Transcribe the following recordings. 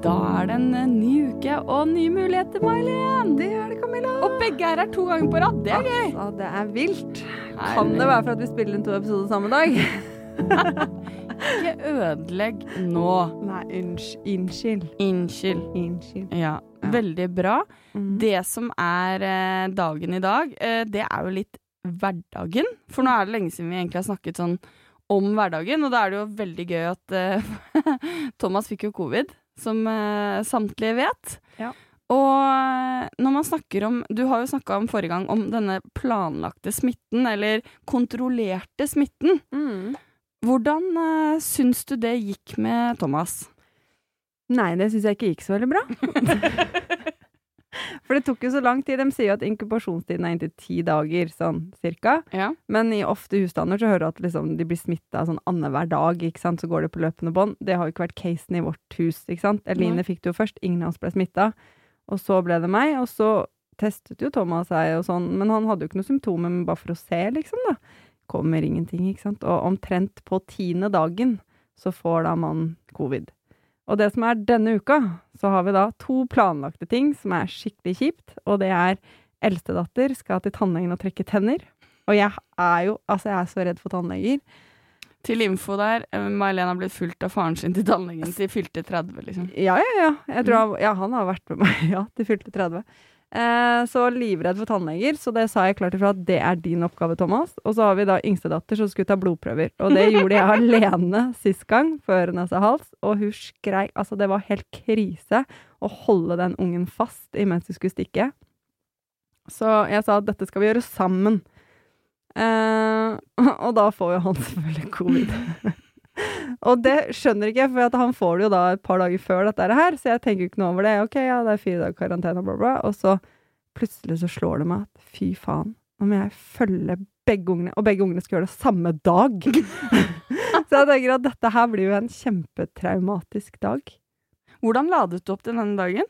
Da er det en eh, ny uke og nye muligheter, May-Len. Det er det, Camilla. Og begge her er to ganger på rad. Det er gøy. Altså, det er vilt. Herlig. Kan det være for at vi spiller inn to episoder samme dag? Ikke ødelegg nå. Nei, unnskyld. Unnskyld. Unnskyld. Ja, Ja. veldig bra. Mm. Det som er eh, dagen i dag, eh, det er jo litt hverdagen. For nå er det lenge siden vi egentlig har snakket sånn om hverdagen, og da er det jo veldig gøy at Thomas fikk jo covid, som eh, samtlige vet. Ja. Og eh, når man snakker om Du har jo snakka om forrige gang om denne planlagte smitten, eller kontrollerte smitten. Mm. Hvordan uh, syns du det gikk med Thomas? Nei, det syns jeg ikke gikk så veldig bra. For det tok jo så lang tid. De sier jo at inkubasjonstiden er inntil ti dager, sånn cirka. Ja. Men i ofte husstander så hører du at liksom, de blir smitta sånn annenhver dag, ikke sant. Så går det på løpende bånd. Det har jo ikke vært casen i vårt hus, ikke sant. Eline fikk det jo først, ingen av oss ble smitta. Og så ble det meg, og så testet jo Thomas seg og sånn, men han hadde jo ikke noen symptomer, men bare for å se, liksom, da. Kommer ingenting, ikke sant. Og omtrent på tiende dagen så får da man covid. Og det som er denne uka, så har vi da to planlagte ting som er skikkelig kjipt, og det er eldstedatter skal til tannlegen og trekke tenner. Og jeg er jo Altså, jeg er så redd for tannleger. Til info der, eh, May-Helen har blitt fulgt av faren sin til tannlegen til fylte 30, liksom. Ja, ja, ja. Jeg tror han, ja, han har vært med meg, ja, til fylte 30. Eh, så livredd for tannleger, så det sa jeg klart ifra at det er din oppgave, Thomas. Og så har vi da yngstedatter som skulle ta blodprøver, og det gjorde jeg alene sist gang, før nese hals, og hun skreik Altså, det var helt krise å holde den ungen fast imens hun skulle stikke. Så jeg sa at dette skal vi gjøre sammen. Eh, og da får jo han selvfølgelig covid. og det skjønner ikke jeg, for at han får det jo da et par dager før dette her, så jeg tenker jo ikke noe over det. Ok, ja, det er fire dager karantene, bla, bla. Og så plutselig så slår det meg at fy faen, nå må jeg følge begge ungene, og begge ungene skal gjøre det samme dag. så jeg tenker at dette her blir jo en kjempetraumatisk dag. Hvordan ladet du opp til denne dagen?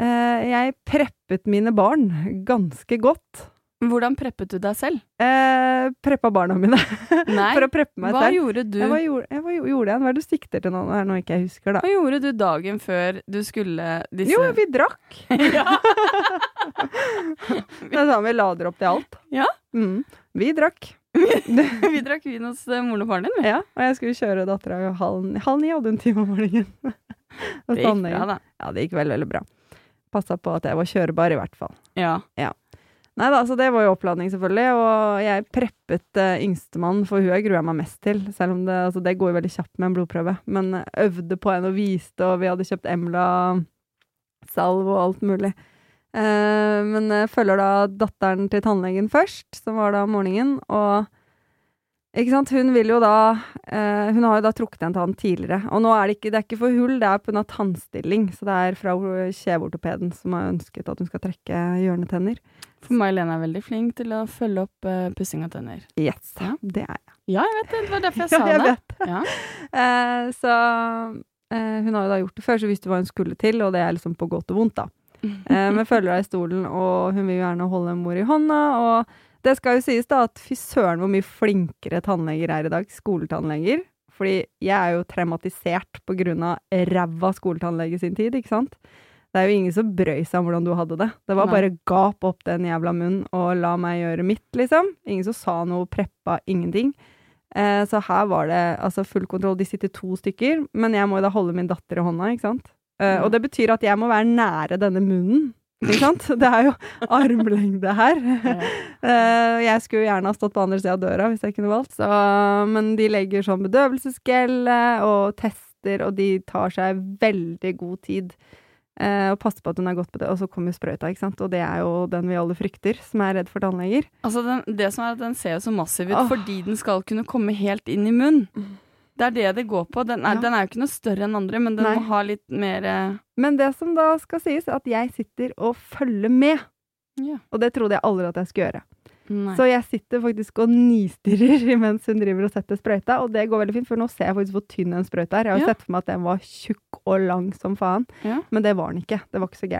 Eh, jeg preppet mine barn ganske godt. Hvordan preppet du deg selv? Eh, preppa barna mine Nei, for å preppe meg hva selv. gjorde du? Jeg, hva gjorde, jeg, hva gjorde jeg? Hva er det du sikter til nå? Her nå ikke jeg husker, da. Hva gjorde du dagen før du skulle disse Jo, vi drakk. ja. Det er sånn vi lader opp til alt. Ja. Mm. Vi drakk. Vi drakk vin hos eh, moren og faren din. vi. Ja, og jeg skulle kjøre dattera halv, halv ni, hadde hun time om morgenen. Det gikk bra, da. Ja, det gikk veldig, veldig bra. Passa på at jeg var kjørbar, i hvert fall. Ja. Ja. Nei da, så det var jo oppladning, selvfølgelig. Og jeg preppet uh, yngstemann, for hun jeg gruer meg mest til. Selv om det, altså, det går jo veldig kjapt med en blodprøve. Men uh, øvde på henne og viste, og vi hadde kjøpt Emla-salv og alt mulig. Uh, men jeg følger da datteren til tannlegen først, som var da morgenen. Og ikke sant, hun vil jo da eh, Hun har jo da trukket en tann tidligere. Og nå er det ikke, det er ikke for hull, det er pga. tannstilling. Så det er fra kjeveortopeden som har ønsket at hun skal trekke hjørnetenner. For May-Lene er veldig flink til å følge opp uh, pussing av tenner. Yes, Ja. det er jeg. Ja, jeg vet det. Det var derfor jeg sa Ja, jeg det. vet. Ja. uh, så uh, hun har jo da gjort det før, så visste hva hun skulle til, og det er liksom på godt og vondt, da. Men følger henne i stolen, og hun vil jo gjerne holde mor i hånda, og det skal jo sies da at fy søren hvor mye flinkere tannleger er i dag, skoletannleger. Fordi jeg er jo traumatisert på grunn av ræva skoletannlege sin tid, ikke sant? Det er jo ingen som brøy seg om hvordan du hadde det. Det var Nei. bare gap opp den jævla munnen og la meg gjøre mitt, liksom. Ingen som sa noe, preppa, ingenting. Eh, så her var det altså full kontroll. De sitter to stykker, men jeg må jo da holde min datter i hånda, ikke sant. Eh, Ja. Og det betyr at jeg må være nære denne munnen. Ikke sant? Det er jo armlengde her. Eh, jeg skulle gjerne ha stått på andre sida av døra hvis jeg kunne valgt. Så, men de legger sånn bedøvelsesgel og tester, og de tar seg veldig god tid. Eh, og passe på at hun er godt det, Og så kommer sprøyta, ikke sant. Og det er jo den vi alle frykter, som er redd for tannleger. Altså, den, det som er at den ser jo så massiv ut oh. fordi den skal kunne komme helt inn i munnen. Det er det det går på. Den er, Ja. den er jo ikke noe større enn andre, men den Nei. må ha litt mer eh, Men det som da skal sies, er at jeg sitter og følger med. Ja. Og det trodde jeg aldri at jeg skulle gjøre. Nei. Så jeg sitter faktisk og nistirrer mens hun driver og setter sprøyta, og det går veldig fint, for nå ser jeg faktisk hvor tynn en sprøyte er. Jeg har jo Ja. sett for meg at den var tjukk og lang som faen, Ja. men det var den ikke. Det var ikke så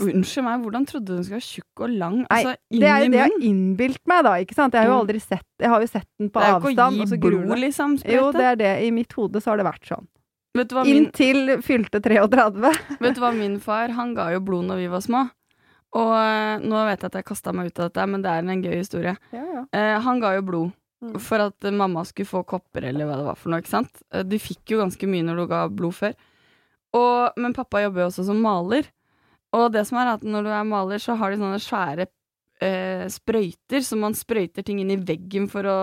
hun unnskyld meg, hvordan trodde du den skulle være tjukk og lang? Nei, Altså, inn det er jo det jeg har innbilt meg, da. ikke sant? Jeg har jo Mm. aldri sett Jeg har jo sett den på Det er jo ikke avstand, å gi så blod, liksom. Sprøyte. Jo, det er det. I mitt hode så har det vært sånn. Vet, du hva min, Inntil fylte 33. vet du hva min far Han ga jo blod når vi var små. Og eh, nå vet jeg at jeg kasta meg ut av dette, men det er en gøy historie. Ja, ja. Eh, han ga jo blod Mm. for at mamma skulle få kopper, eller hva det var for noe. ikke sant? Eh, Du fikk jo ganske mye når du ga blod før. Og, men pappa jobber jo også som maler. Og det som er at når du er maler, så har de sånne svære eh, sprøyter, som man sprøyter ting inn i veggen for å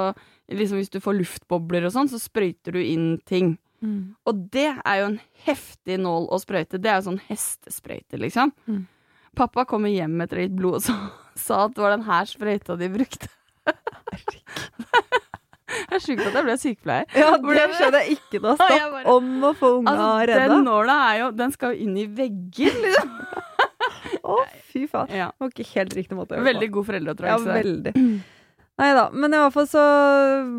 liksom Hvis du får luftbobler og sånn, så sprøyter du inn ting. Mm. Og det er jo en heftig nål å sprøyte. Det er jo sånn hestesprøyte, liksom. Mm. Pappa kommer hjem etter litt blod og så, sa at det var den her sprøyta de brukte. Er sjukt at jeg ble sykepleier. Ja, det skjønner jeg ikke noe stopp bare- om å få unga Altså, redda. den nåla er jo Den skal jo inn i vegger, liksom. Å, fy faen. Ja. Det var ikke helt riktig måte å gjøre det på. Veldig god foreldreoppdragelse. Ja, veldig. Nei da. Men i hvert fall så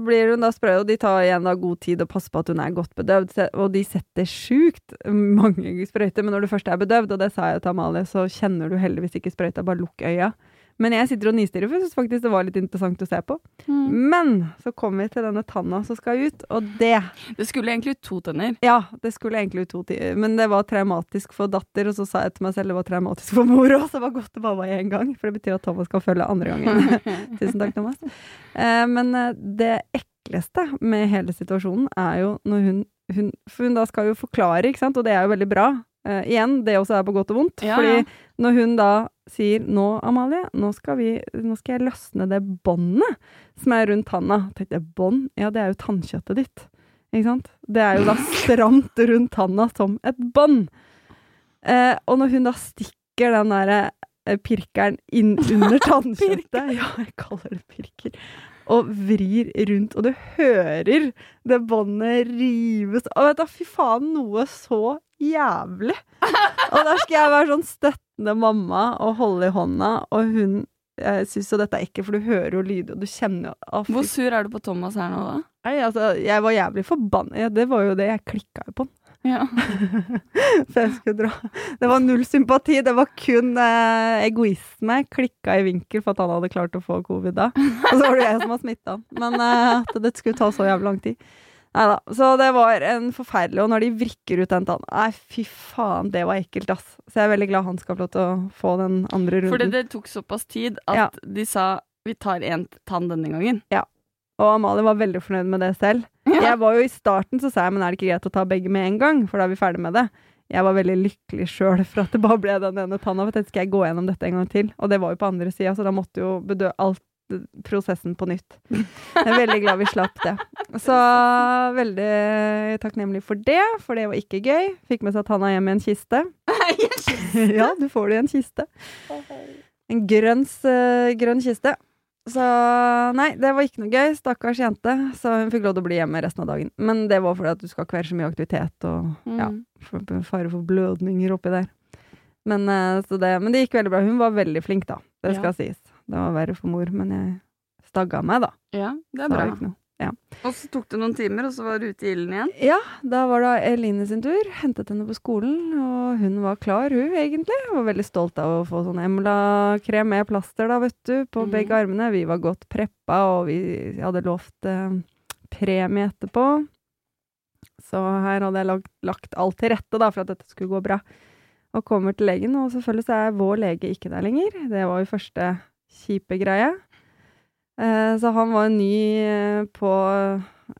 blir hun da sprø, og de tar igjen da god tid og passer på at hun er godt bedøvd. Og de setter sjukt mange sprøyter, men når du først er bedøvd, og det sa jeg til Amalie, så kjenner du heldigvis ikke sprøyta, bare lukk øya. Men jeg sitter og nistirrer, for jeg syns faktisk det var litt interessant å se på. Mm. Men så kommer vi til denne tanna som skal ut, og det Det skulle egentlig ut to tenner. Ja, det skulle egentlig ut to tider, men det var traumatisk for datter, og så sa jeg til meg selv det var traumatisk for mor òg, så det var godt det bare var én gang, for det betyr at Thomas skal følge andre gangen. Tusen takk, Thomas. Eh, men eh, det ekleste med hele situasjonen er jo når hun, hun For hun da skal jo forklare, ikke sant, og det er jo veldig bra. Eh, igjen, det også er på godt og vondt. Ja, fordi ja. når hun da sier 'nå, Amalie, nå skal, vi, nå skal jeg løsne det båndet som er rundt tanna', tenkte jeg bånd? Ja, det er jo tannkjøttet ditt. Ikke sant? Det er jo da stramt rundt tanna som et bånd. Uh, og når hun da stikker den derre eh, pirkeren inn under tannkjøttet Ja, jeg kaller det pirker. Og vrir rundt, og du hører det båndet rives Og vet du, fy faen, noe så jævlig! Og der skal jeg være sånn støttende mamma og holde i hånda, og hun jeg syns jo dette er ekkelt, for du hører jo lyder, og du kjenner jo Hvor sur er du på Thomas her nå, da? Nei, altså, jeg var jævlig forbanna. Ja, det var jo det. Jeg klikka jo på. Ja. Så jeg skulle dra. Det var null sympati. Det var kun eh, egoisme. Klikka i vinkel for at han hadde klart å få covid da. Og så var det jeg som var smitta. Men eh, at det skulle ta så jævlig lang tid. Nei da. Så det var en forferdelig Og når de vrikker ut den tannen Nei, fy faen, det var ekkelt, ass. Så jeg er veldig glad han skal få lov til å få den andre runden. Fordi det tok såpass tid at Ja. de sa vi tar én tann denne gangen. Ja. Og Amalie var veldig fornøyd med det selv. Jeg var jo I starten så sa jeg men er det ikke greit å ta begge med en gang, for da er vi ferdig med det. Jeg var veldig lykkelig sjøl for at det bare ble den ene tanna. For jeg skal jeg gå gjennom dette en gang til? Og det var jo på andre sida, så da måtte jo bedø alt prosessen på nytt. Jeg er veldig glad vi slapp det. Så veldig takknemlig for det, for det var ikke gøy. Fikk med seg tanna hjem i en kiste. ja, du får det i en kiste. En grønns, eh, grønn kiste. Så nei, det var ikke noe gøy. Stakkars jente. Så hun fikk lov til å bli hjemme resten av dagen. Men det var fordi at du skal ikke være så mye aktivitet og ja, Mm. fare for blødninger oppi der. Men, eh, så det, men det gikk veldig bra. Hun var veldig flink, da. Det skal sies. Det var verre for mor, men jeg stagga meg, da. Ja, det Så er bra. var ja. Og så tok det noen timer, og så var du ute i ilden igjen. Ja, da var det Eline sin tur. Hentet henne på skolen, og hun var klar, hun, egentlig. Var veldig stolt av å få sånn Emla-krem med plaster, da, vet du, på mm. begge armene. Vi var godt preppa, og vi hadde lovt eh, premie etterpå. Så her hadde jeg lagt, lagt alt til rette, da, for at dette skulle gå bra. Og kommer til legen, og selvfølgelig så er vår lege ikke der lenger. Det var jo første kjipe greie. Eh, så han var ny eh, på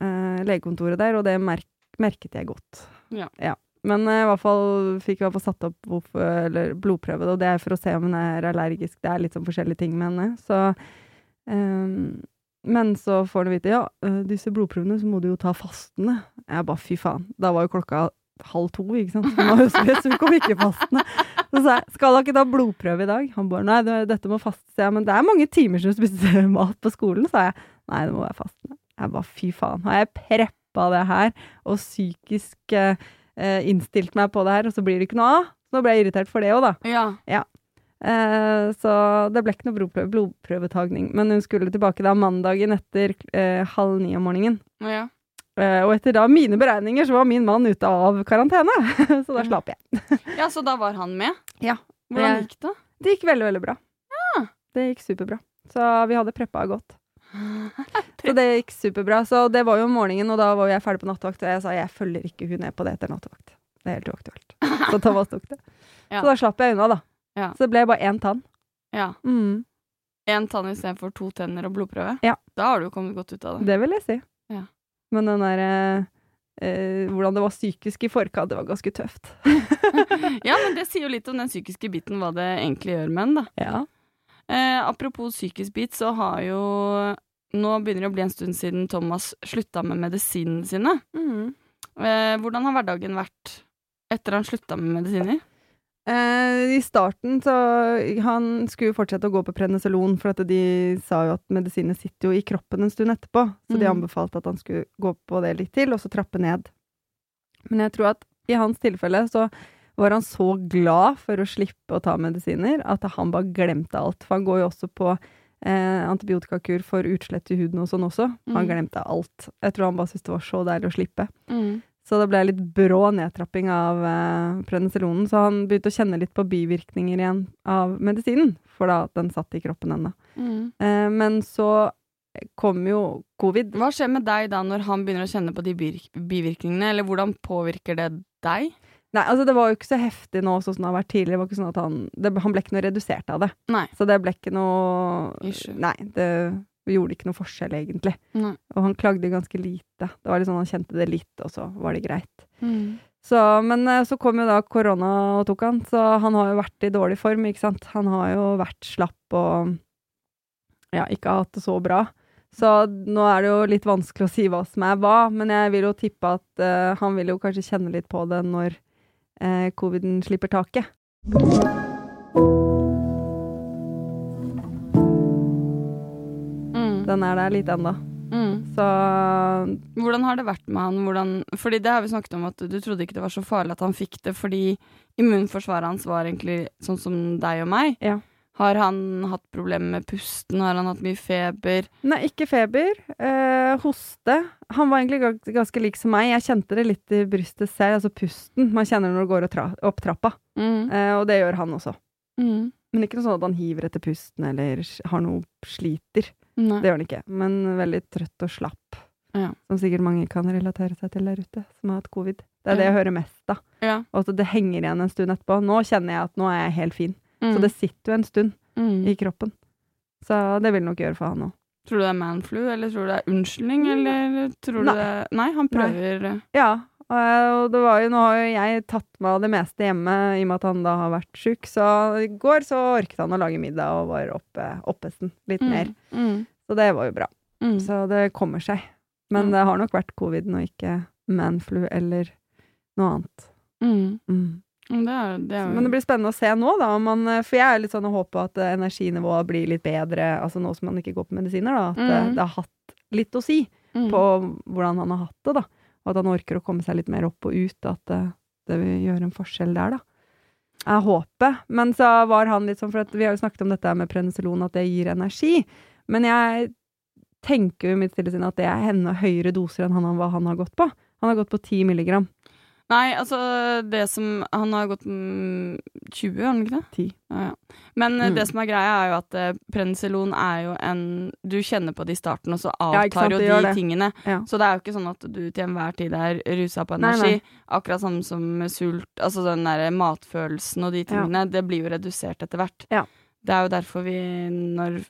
eh, legekontoret der, og det merk merket jeg godt. Ja. Men eh, i hvert fall fikk jeg satt opp blodprøve, og det er for å se om hun er allergisk. Det er litt sånn forskjellige ting med henne. Så um, Men så får hun vite ja, disse blodprøvene så må du jo ta fastende. Jeg bare fy faen. Da var jo klokka halv to, ikke sant. Hun var spes, hun kom ikke fastende. Så sa jeg skal da ikke ta blodprøve i dag? Han bare nei, dette må fastes. jeg, men det er mange timer som du spiser mat på skolen, sa jeg. Nei, det må være fastende. Jeg bare fy faen. Har jeg preppa det her og psykisk eh, innstilt meg på det her, og så blir det ikke noe av? Nå ble jeg irritert for det òg, da. Ja. Eh, så det ble ikke noe blodprøve, blodprøvetagning. Men hun skulle tilbake da mandagen etter eh, halv ni om morgenen. Ja. Eh, og etter da mine beregninger så var min mann ute av karantene, så da slapp jeg. ja, så da var han med? Ja. Hvordan gikk det? Det gikk veldig, veldig bra. Ja. Det gikk superbra. Så vi hadde preppa godt. Så det gikk superbra. Så det var jo om morgenen, og da var jeg ferdig på nattevakt, og jeg sa jeg følger ikke hun ned på det etter nattevakt. Det er helt uaktuelt. Så Thomas tok det. Ja. Så da slapp jeg unna, da. Ja. Så det ble bare én tann. Ja. Mm, Én tann istedenfor to tenner og blodprøve? Ja. Da har du kommet godt ut av det. det vil jeg si. Ja. Men den der eh, eh, Hvordan det var psykisk i forkant, det var ganske tøft. Ja, men det sier jo litt om den psykiske biten, hva det egentlig gjør med en, da. Ja. Eh, apropos psykisk bit, så har jo Nå begynner det å bli en stund siden Thomas slutta med medisinene sine. Mm. Eh, hvordan har hverdagen vært etter han slutta med medisiner? Eh, I starten så Han skulle fortsette å gå på prednisolon, for at de sa jo at medisiner sitter jo i kroppen en stund etterpå. Så de Mhm. anbefalte at han skulle gå på det litt til, og så trappe ned. Men jeg tror at i hans tilfelle så var han så glad for å slippe å ta medisiner at han bare glemte alt. For han går jo også på eh, antibiotikakur for utslett i huden og sånn også. Han mm. glemte alt. Jeg tror han bare syntes det var så deilig å slippe. Mm. Så det ble litt brå nedtrapping av eh, prednisolonen. Så han begynte å kjenne litt på bivirkninger igjen av medisinen, for da at den satt i kroppen ennå. Mm. Eh, men så kom jo covid. Hva skjer med deg da når han begynner å kjenne på de bivirkningene, eller hvordan påvirker det deg? Nei, altså det var jo ikke så heftig nå sånn som det har vært tidligere. Det var ikke sånn at han, det, han ble ikke noe redusert av det. Nei. Så det ble ikke noe Issue. Nei, det gjorde ikke noe forskjell, egentlig. Nei. Og han klagde ganske lite. Det var litt sånn Han kjente det litt, og så var det greit. Mm. Så, men eh, så kom jo da korona og tok han, så han har jo vært i dårlig form, ikke sant. Han har jo vært slapp og ja, ikke hatt det så bra. Så nå er det jo litt vanskelig å si hva som er hva, men jeg vil jo tippe at uh, han vil jo kanskje kjenne litt på det når uh, coviden slipper taket. Den er der litt ennå. Mm. Så Hvordan har det vært med han? Hvordan, fordi det har vi snakket om at du trodde ikke det var så farlig at han fikk det fordi immunforsvaret hans var egentlig sånn som deg og meg. Ja. Har han hatt problemer med pusten? Har han hatt mye feber? Nei, ikke feber. Eh, hoste. Han var egentlig ganske lik som meg. Jeg kjente det litt i brystet selv, altså pusten. Man kjenner når du går opp trappa. Mm. Eh, og det gjør han også. Mm. Men ikke noe sånn at han hiver etter pusten eller har noe sliter. Nei. Det gjør han ikke. Men veldig trøtt og slapp. Ja. Som sikkert mange kan relatere seg til der ute, som har hatt covid. Det er det jeg hører mest av. Ja. Og så det henger igjen en stund etterpå. Nå kjenner jeg at nå er jeg helt fin. Mm. Så det sitter jo en stund mm. i kroppen. Så det vil nok gjøre for han òg. Tror du det er manflu, eller tror du det er unnskyldning, eller tror du Nei. det Nei, han prøver Ja, eh, og det var jo, nå har jo jeg tatt meg av det meste hjemme i og med at han da har vært sjuk, så i går så orket han å lage middag og var oppe, oppesten litt Mm. mer. Mm. Så det var jo bra. Mm. Så det kommer seg. Men Ja. det har nok vært covid og ikke manflu eller noe annet. Mm. Mm. Mm, Det er, det er jo Men det blir spennende å se nå, da. Om man, eh, for jeg er litt sånn og håper at eh, energinivået blir litt bedre, altså nå som man ikke går på medisiner, da. At eh, Mm. det har hatt litt å si mm. på hvordan han har hatt det, da. Og at han orker å komme seg litt mer opp og ut. At det, det vil gjøre en forskjell der, da. Jeg håper. Men så var han litt sånn, for vi har jo snakket om dette med prednisolon, at det gir energi. Men jeg tenker jo i mitt stille sinn at det er henne høyere doser enn han, hva han har gått på. Han har gått på 10 milligram. Nei, altså det som Han har gått mm, 20, har han ikke det? 10. Ja, ja. Men eh, Mm. det som er greia, er jo at uh, prednisolon er jo en Du kjenner på det i starten, og så Ja, avtar sant, jo de tingene. Ja. Så det er jo ikke sånn at du til enhver tid er rusa på energi. nei. Akkurat samme som sult. Altså den derre matfølelsen og de tingene. Det blir jo redusert etter hvert. Ja. Det er jo derfor vi, når,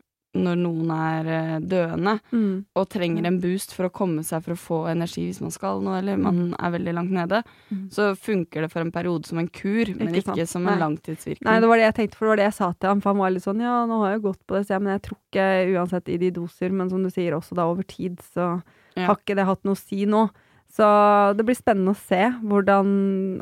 når noen er eh, døende Mm. og trenger en boost for å komme seg for å få energi hvis man skal noe, eller man er veldig langt nede, Mm. så funker det for en periode som en kur, men Ikke ikke som en Nei. langtidsvirkning. Nei, det var det jeg tenkte, for det var det jeg sa til ham. For han var litt sånn ja, nå har jeg gått på det, men jeg tror ikke uansett i de doser, men som du sier også da over tid, så Ja. har ikke det hatt noe å si nå. Så det blir spennende å se hvordan,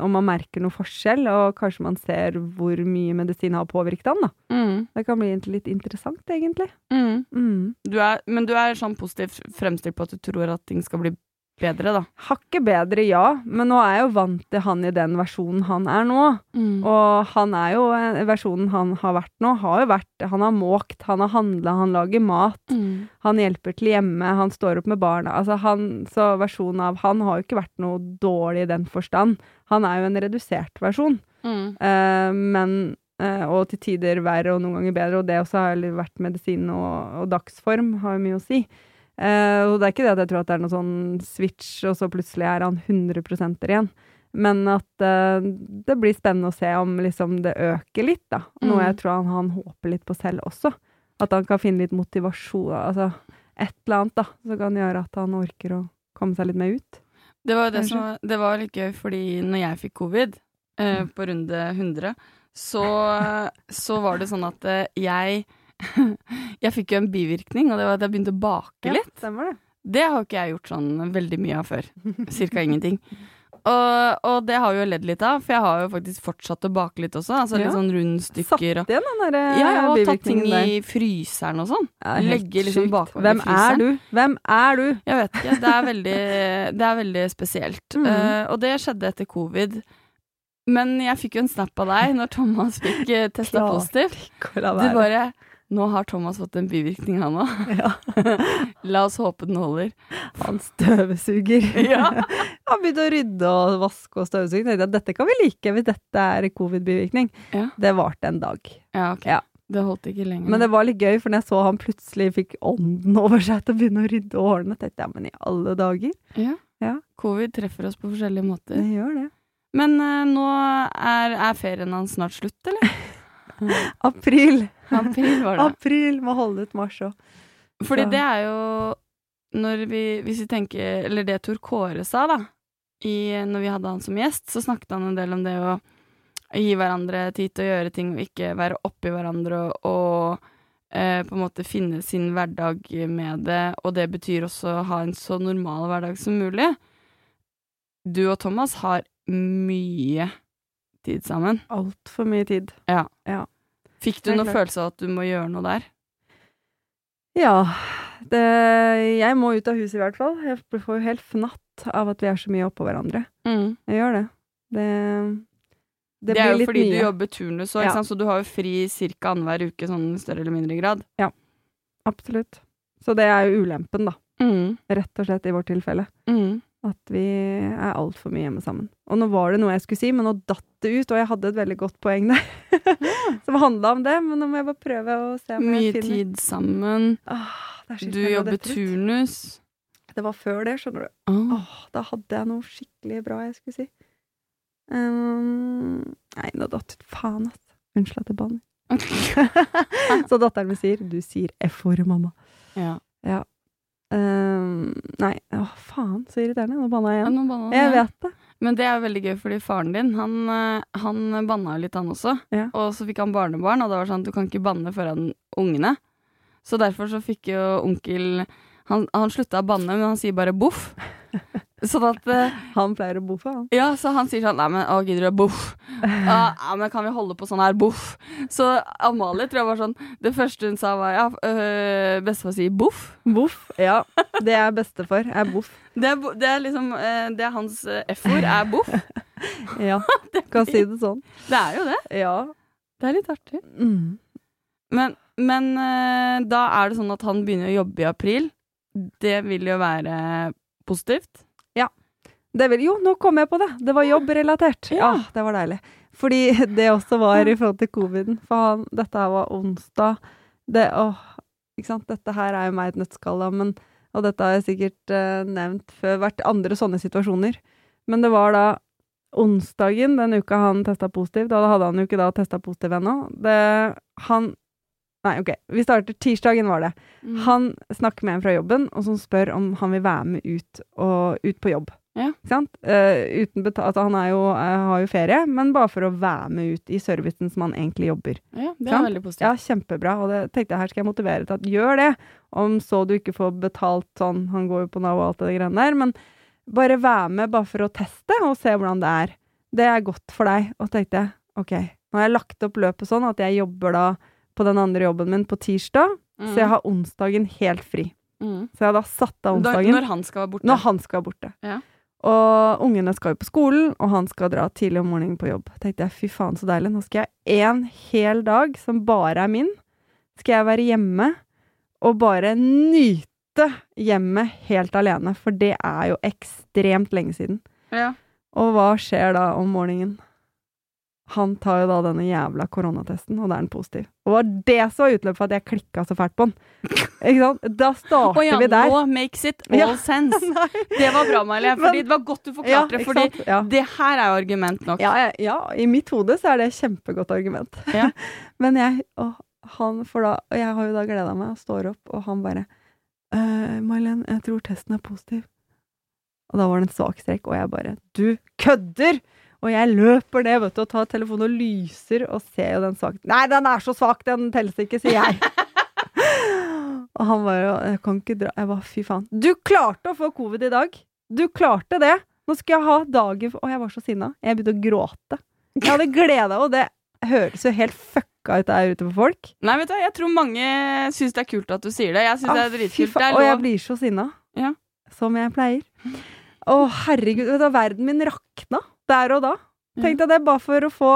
om man merker noe forskjell, og kanskje man ser hvor mye medisin har påvirket han, da. Mm. Det kan bli litt interessant, egentlig. Mm. Mm. Du er, men du er sånn positivt fremstilt på at du tror at ting skal bli bedre, da. Hakket bedre, ja, men nå er jeg jo vant til han i den versjonen han er nå. Og han er jo eh, versjonen han har vært nå, har jo vært Han har måkt, han har handla, han lager mat. Mm. Han hjelper til hjemme, han står opp med barna. Altså han, så versjonen av han har jo ikke vært noe dårlig i den forstand. Han er jo en redusert versjon, Mm. Uh, men Uh, Og til tider verre og noen ganger bedre, og det også har vært medisin og, og dagsform har jo mye å si. Eh, og det er ikke det at jeg tror at det er noen sånn switch, og så plutselig er han 100% igjen. Men at uh, det blir spennende å se om liksom det øker litt, da. Noe Mm. jeg tror han, han håper litt på selv også. At han kan finne litt motivasjon, altså et eller annet, da, som kan gjøre at han orker å komme seg litt mer ut. Det var, det, som, det var litt gøy, fordi når jeg fikk covid Mm. på runde 100, så, så var det sånn at uh, jeg Jeg fikk jo en bivirkning, og det var at jeg begynte å bake litt. stemmer det. Det har ikke jeg gjort sånn veldig mye av før. Cirka ingenting. Og, og det har jo ledd litt av, for jeg har jo faktisk fortsatt å bake litt også. Altså litt Ja. sånn rundstykker og igjen den der Ja, og tatt ting der. i fryseren og sånn. Ja, legge liksom bakover Hvem i Hvem er fryseren. du? Hvem er du? Jeg vet ikke. Det er veldig, det er veldig spesielt. Mhm. Uh, og det skjedde etter covid. Men jeg fikk jo en snap av deg når Thomas fikk testa positivt. Du bare Nå har Thomas fått en bivirkning, han òg. Ja. La oss håpe den holder. Han støvsuger. Ja. Han begynte å rydde og vaske og støvsuge. Tenkte Dette kan vi like hvis dette er covid-bivirkning. Ja. Det varte en dag. Ja, ok. Ja. Det holdt ikke lenger. Men det var litt gøy, for når jeg så han plutselig fikk ånden over seg til å begynne å rydde årene, tenkte jeg men i alle dager. ja. Ja. Covid treffer oss på forskjellige måter. Det gjør det. Men uh, nå er, er ferien hans snart slutt, eller? April! April var det. April! Må holde ut mars òg. Fordi det er jo når vi, Hvis vi tenker Eller det Tor Kåre sa, da, i, når vi hadde han som gjest, så snakket han en del om det å gi hverandre tid til å gjøre ting og ikke være oppi hverandre og, og eh, på en måte finne sin hverdag med det, og det betyr også å ha en så normal hverdag som mulig. Du og Thomas har mye tid sammen. Altfor mye tid. Fikk du noen følelse av at du må gjøre noe der? Ja. Det, jeg må ut av huset i hvert fall. Jeg får jo helt fnatt av at vi er så mye oppå hverandre. Jeg gjør det. Det, det, Det, er jo fordi mye. du jobber turnus òg, Ja. så du har jo fri ca. annenhver uke, sånn større eller mindre grad. Ja. Absolutt. Så det er jo ulempen, da. Mm. Rett og slett i vårt tilfelle. Mm. At vi er altfor mye hjemme sammen. Og nå var det noe jeg skulle si, men nå datt det ut, og jeg hadde et veldig godt poeng der. Som handla om det, men nå må jeg bare prøve å se om Mye jeg finner Mye tid sammen. Åh, Du jobber turnus. Det var før det, skjønner du. Oh. Åh, da hadde jeg noe skikkelig bra jeg skulle si. Um, nei, nå datt ut. Faen, ass. Unnskyld at jeg banner. så datteren min sier 'du sier F-ordet, mamma'. Ja. Ja. Um, nei, å faen, så irriterende. Nå banna jeg Ja, igjen. nå banna Jeg ja. vet det. Men det er veldig gøy, fordi faren din, han, eh, han banna jo litt, han også. Ja. Og så fikk han barnebarn, og det var sånn at du kan ikke banne foran ungene. Så derfor så fikk jo onkel Han, han slutta å banne, men han sier bare boff. Sånn at uh, Han pleier å boffe, han. Ja, så han sier sånn Nei, men å, gidder du boff? Ja, men kan vi holde på sånn her, boff? Så Amalie tror jeg var sånn Det første hun sa, var ja, øh, bestefar sier boff. Boff. Ja, det er bestefar. Er boff. Det er, det er liksom eh, Det er hans eh, F-ord, er boff. Ja, kan si det sånn. Det er jo det. Ja. Det er litt artig. Mm. Men, men da er det sånn at han begynner å jobbe i april. Det vil jo være positivt. Det vil, jo, nå kom jeg på det! Det var jobbrelatert. Ja. Ja. det var deilig. Fordi det også var i forhold til coviden. For han, dette her var onsdag. Det, åh, ikke sant? Dette her er jo meg et nøttskall, da, men Og dette har jeg sikkert uh, nevnt før, vært andre sånne situasjoner. Men det var da onsdagen den uka han testa positiv. Da hadde han jo ikke da testa positiv ennå. Det Han Nei, OK. Vi starter tirsdagen, var det. Mm. Han snakker med en fra jobben, og som spør om han vil være med ut, og, ut på jobb. Ja. Beta altså, han er jo, uh, har jo ferie, men bare for å være med ut i servicen som han egentlig jobber. Ja, det er Sant? veldig positivt. Ja, kjempebra, og det tenkte jeg her skal jeg motivere til at gjør det. Om så du ikke får betalt sånn, han går jo på Nav og alt det greiene der, men bare være med bare for å teste og se hvordan det er. Det er godt for deg. Og tenkte jeg, ok, nå har jeg lagt opp løpet sånn at jeg jobber da på den andre jobben min på tirsdag, Mm. så jeg har onsdagen helt fri. Mm. Så jeg har da satt av Da, onsdagen når han skal være borte. når han skal være borte. Ja. Og ungene skal jo på skolen, og han skal dra tidlig om morgenen på jobb. tenkte jeg, fy faen så deilig. Nå skal jeg en hel dag som bare er min, skal jeg være hjemme og bare nyte hjemmet helt alene. For det er jo ekstremt lenge siden. Ja. Og hva skjer da om morgenen? Han tar jo da denne jævla koronatesten, og da er den positiv. Og det var det som var utløpet for at jeg klikka så fælt på han. Ikke sant? Da starter oh, ja, vi der. nå makes it all Ja. sense. Det var bra. Men- Fordi det var godt du forklarte det. ikke Fordi ja. det her er jo argument nok. Ja, ja, ja, i mitt hode så er det et kjempegodt argument. Ja. Men jeg og han for da, og jeg har jo da gleda meg og står opp, og han bare «Eh, 'May-Len, jeg tror testen er positiv'. Og da var det en svak strekk, og jeg bare 'Du kødder!' Og jeg løper ned vet du, og tar telefonen og lyser og ser jo den svak Nei, den er så svak, den telles ikke, sier jeg. og han bare 'Jeg kan ikke dra'. Jeg bare 'fy faen'. Du klarte å få covid i dag! Du klarte det! Nå skal jeg ha dagen Og jeg var så sinna. Jeg begynte å gråte. Jeg hadde gleda, og det høres jo helt fucka ut der ute på folk. Nei, vet du, jeg tror mange syns det er kult at du sier det. Jeg syns det Ah, er fy dritkult. faen, Det er Og jeg blir så sinna. Ja. Som jeg pleier. Å, herregud. Vet du, verden min rakna der og da. Tenk deg det, bare for å få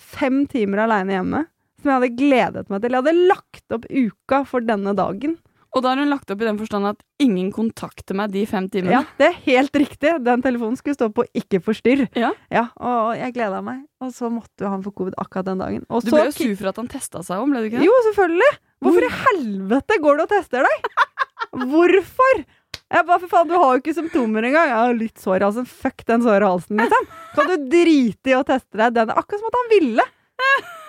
fem timer aleine hjemme. Som jeg hadde gledet meg til. Jeg hadde lagt opp uka for denne dagen. Og da har hun lagt opp i den forstand at ingen kontakter meg de fem timene. Ja, det er helt riktig. Den telefonen skulle stå på 'ikke forstyrr'. Ja. ja og jeg gleda meg. Og så måtte jo han få covid akkurat den dagen. Og Du så ble jo sur for at han testa seg om, ble du ikke det? Jo, selvfølgelig! Hvorfor i helvete går du og tester deg? Hvorfor? Jeg bare, for faen, Du har jo ikke symptomer engang. Jeg har litt sår i halsen. Fuck den såre halsen, liksom. Kan du drite i å teste deg? Den er akkurat som at han ville.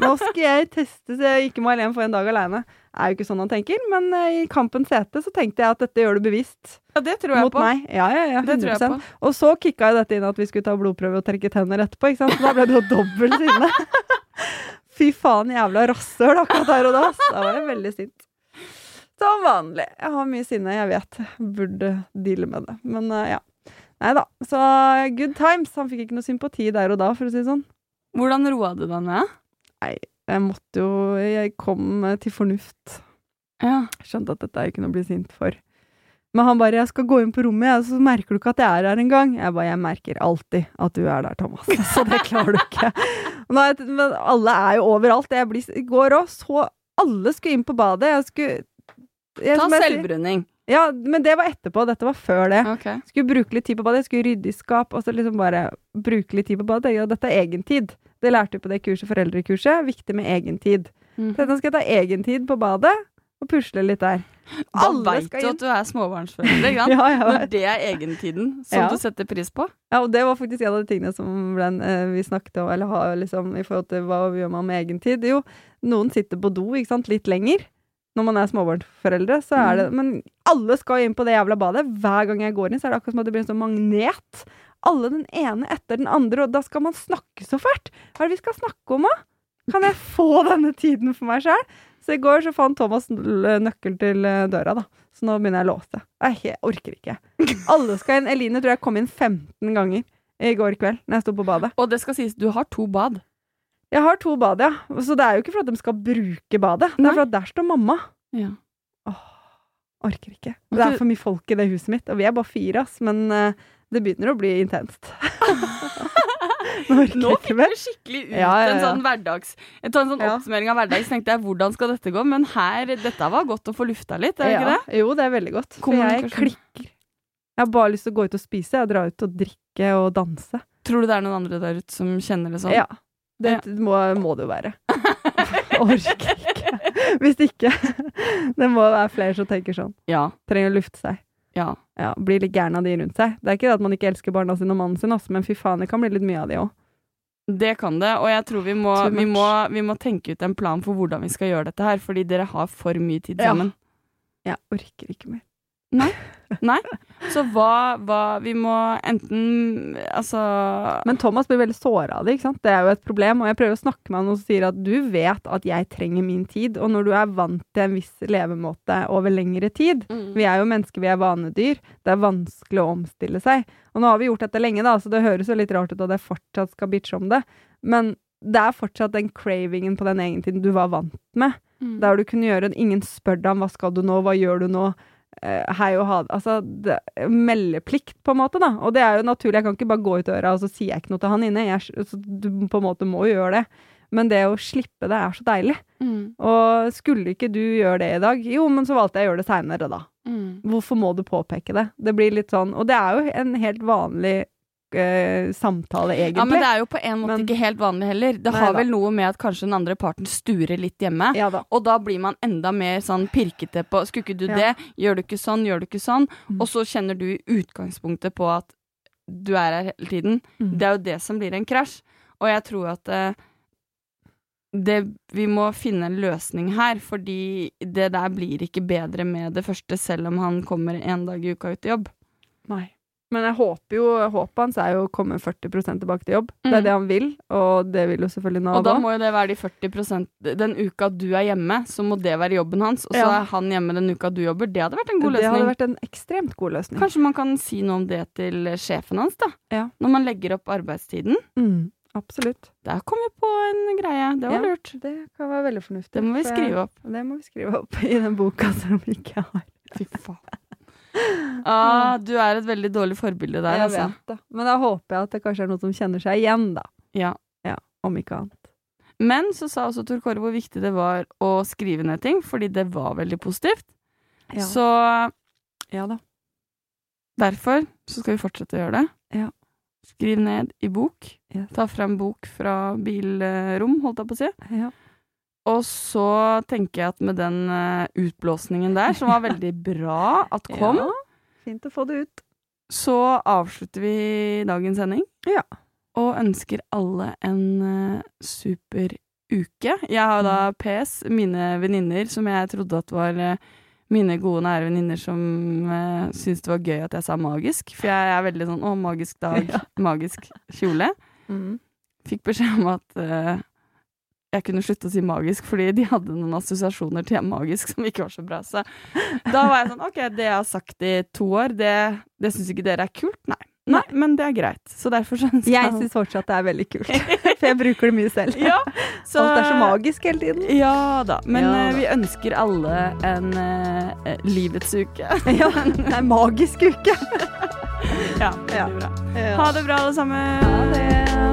Nå skal jeg teste så jeg ikke må alene få en dag aleine. Er jo ikke sånn han tenker, men eh, i Kampens hete så tenkte jeg at dette gjør du bevisst. Ja, det tror jeg Mot på. meg. Ja, ja, ja, Det tror jeg 100%. på. Og så kicka jo dette inn at vi skulle ta blodprøve og trekke tenner etterpå. Ikke sant? Så da ble det jo dobbelt sinne. Fy faen, jævla rasshøl akkurat der og da. Da var jeg veldig sint. Som vanlig. Jeg har mye sinne, jeg vet. Burde deale med det. Men uh, ja. Nei da. Så good times. Han fikk ikke noe sympati der og da, for å si det sånn. Hvordan roa du deg ned? Jeg måtte jo Jeg kom eh, til fornuft. Ja. Skjønte at dette er ikke noe å bli sint for. Men han bare 'Jeg skal gå inn på rommet, jeg, så merker du ikke at jeg er her engang'. Jeg bare 'Jeg merker alltid at du er der, Thomas'. Så det klarer du ikke. Nå er Men alle er jo overalt. Jeg blir, I går òg så Alle skulle inn på badet. Jeg skulle jeg, Ta selvbruning. Ja, men det var etterpå. Dette var før det. Okay. Skulle bruke litt tid på badet. Jeg skulle rydde i skap, og så liksom bare bruke litt tid på badet. Og dette er egentid. Det lærte vi på det kurset, foreldrekurset. Viktig med egentid. Mhm. Så nå skal jeg ta egentid på badet, og pusle litt der. Da veit du at du er småbarnsforelder, ikke sant? Ja, Når det er egentiden som Ja. du setter pris på. Ja, og det var faktisk en av de tingene som ble, eh, vi snakket om, eller har liksom, i forhold til hva vi gjør man med egentid. Jo, noen sitter på do, ikke sant, litt lenger. Når man er småbarnsforeldre, så er det Men alle skal inn på det jævla badet. Hver gang jeg går inn, så er det akkurat som at det blir en sånn magnet. Alle den ene etter den andre, og da skal man snakke så fælt. Hva er det vi skal snakke om, da? Kan jeg få denne tiden for meg sjøl? Så i går så fant Thomas nøkkel til eh, døra, da. Så nå begynner jeg å låse. Jeg orker ikke. Alle skal inn. Eline tror jeg kom inn 15 ganger i går kveld når jeg sto på badet. Og det skal sies, du har to bad. Jeg har to bad, ja. Så det er jo ikke for at de skal bruke badet. Det er for at der står mamma. Ja. Orker ikke. Det er for mye folk i det huset mitt, og vi er bare fire, ass. Men eh, det begynner å bli intenst. Nå Nå fikk du skikkelig ut Ja, ja, en sånn hverdags Jeg tar en sånn oppsummering av hverdags. tenkte jeg hvordan skal dette gå? Men her, dette var godt å få lufta litt, er det ikke det? Jo, det er veldig godt. For jeg klikker. Jeg har bare lyst til å gå ut og spise. Jeg drar ut og drikke og danse. Tror du det er noen andre der ute som kjenner det sånn? Ja. Det må, må det jo være. Orker ikke. Hvis ikke. Det må være flere som tenker sånn. Ja. Trenger å lufte seg. ja. Ja, Blir litt gæren av de rundt seg. Det er ikke det at man ikke elsker barna sine og mannen sin, også, men fy faen, det kan bli litt mye av de òg. Det kan det, og jeg tror vi må, vi, må, vi må tenke ut en plan for hvordan vi skal gjøre dette her, fordi dere har for mye tid Ja. sammen. Jeg orker ikke mer. Nei? Så hva, hva Vi må enten Altså Men Thomas blir veldig såra av det, ikke sant. Det er jo et problem, og jeg prøver å snakke med han og sier at du vet at jeg trenger min tid, og når du er vant til en viss levemåte over lengre tid Vi er jo mennesker, vi er vanedyr. Det er vanskelig å omstille seg. Og nå har vi gjort dette lenge, da, så det høres jo litt rart ut at jeg fortsatt skal bitche om det, men det er fortsatt den cravingen på den egentiden du var vant med. Mm. Der du kunne gjøre Ingen spør deg om hva skal du nå, hva gjør du nå? Eh, hei og ha det Altså det, meldeplikt, på en måte, da. Og det er jo naturlig, jeg kan ikke bare gå ut døra og så sier jeg ikke noe til han inne. Jeg, så du på en måte må jo gjøre det. Men det å slippe det er så deilig. Mm. Og skulle ikke du gjøre det i dag? Jo, men så valgte jeg å gjøre det seinere, da. Mm. Hvorfor må du påpeke det? Det blir litt sånn Og det er jo en helt vanlig samtale, egentlig. Ja, men det er jo på en måte Men- ikke helt vanlig heller. Det har har da. vel noe med at kanskje den andre parten sturer litt hjemme. Ja da. Og da blir man enda mer sånn pirkete på Skulle ikke du Ja. det? Gjør du ikke sånn? Gjør du ikke sånn? Mm. Og så kjenner du i utgangspunktet på at du er her hele tiden. Mm. Det er jo det som blir en krasj. Og jeg tror at uh, det, vi må finne en løsning her, fordi det der blir ikke bedre med det første, selv om han kommer en dag i uka ut i jobb. Nei. Men jeg håper jo Håpet hans er jo å komme 40% tilbake til jobb. Det Mm. er det han vil, og det vil jo selvfølgelig Nav Og da må jo det være de 40% Den uka du er hjemme, så må det være jobben hans. Og så Ja. er han hjemme den uka du jobber. Det hadde vært en god løsning. Det hadde vært en ekstremt god løsning. Kanskje man kan si noe om det til sjefen hans, da. Ja. Når man legger opp arbeidstiden. Mm, absolutt. Der kom vi på en greie. Det var Ja. lurt. Det kan være veldig fornuftig. Det må vi skrive opp. Det må vi skrive opp i den boka som vi ikke har. Fy faen. Ah, du er et veldig dårlig forbilde der, jeg altså. vet det. Men da håper jeg at det kanskje er noen som kjenner seg igjen, da. Ja. Om ikke annet. Men så sa også Tor Kåre hvor viktig det var å skrive ned ting, fordi det var veldig positivt. Ja. Så ja da. derfor så skal vi fortsette å gjøre det. Ja. Skriv ned i bok. Yes. Ta frem bok fra bilrom, holdt jeg på å si. Ja. Og så tenker jeg at med den eh, utblåsningen der, som var veldig bra at kom, Ja. Fint å få det ut. så avslutter vi dagens sending. Ja. Og ønsker alle en eh, super uke. Jeg har da Mm. PS, mine venninner som jeg trodde at var eh, mine gode, nære venninner som uh, syntes det var gøy at jeg sa magisk. For jeg er veldig sånn å, magisk dag, magisk kjole. Mm. Fikk beskjed om at eh, jeg kunne slutte å si magisk, fordi de hadde noen assosiasjoner til magisk som ikke var så bra. Så da var jeg sånn OK, det jeg har sagt i to år, det, det syns ikke dere er kult? Nei. Nei, men det er greit. Så derfor så ønsker Jeg syns fortsatt det er veldig kult, for jeg bruker det mye selv. ja, så, Alt er så magisk hele tiden. Ja da. Men Ja eh, da. vi ønsker alle en eh, livets uke. Ja, en magisk uke. ja, Ja. veldig bra. Ha det bra, alle sammen. Ha det.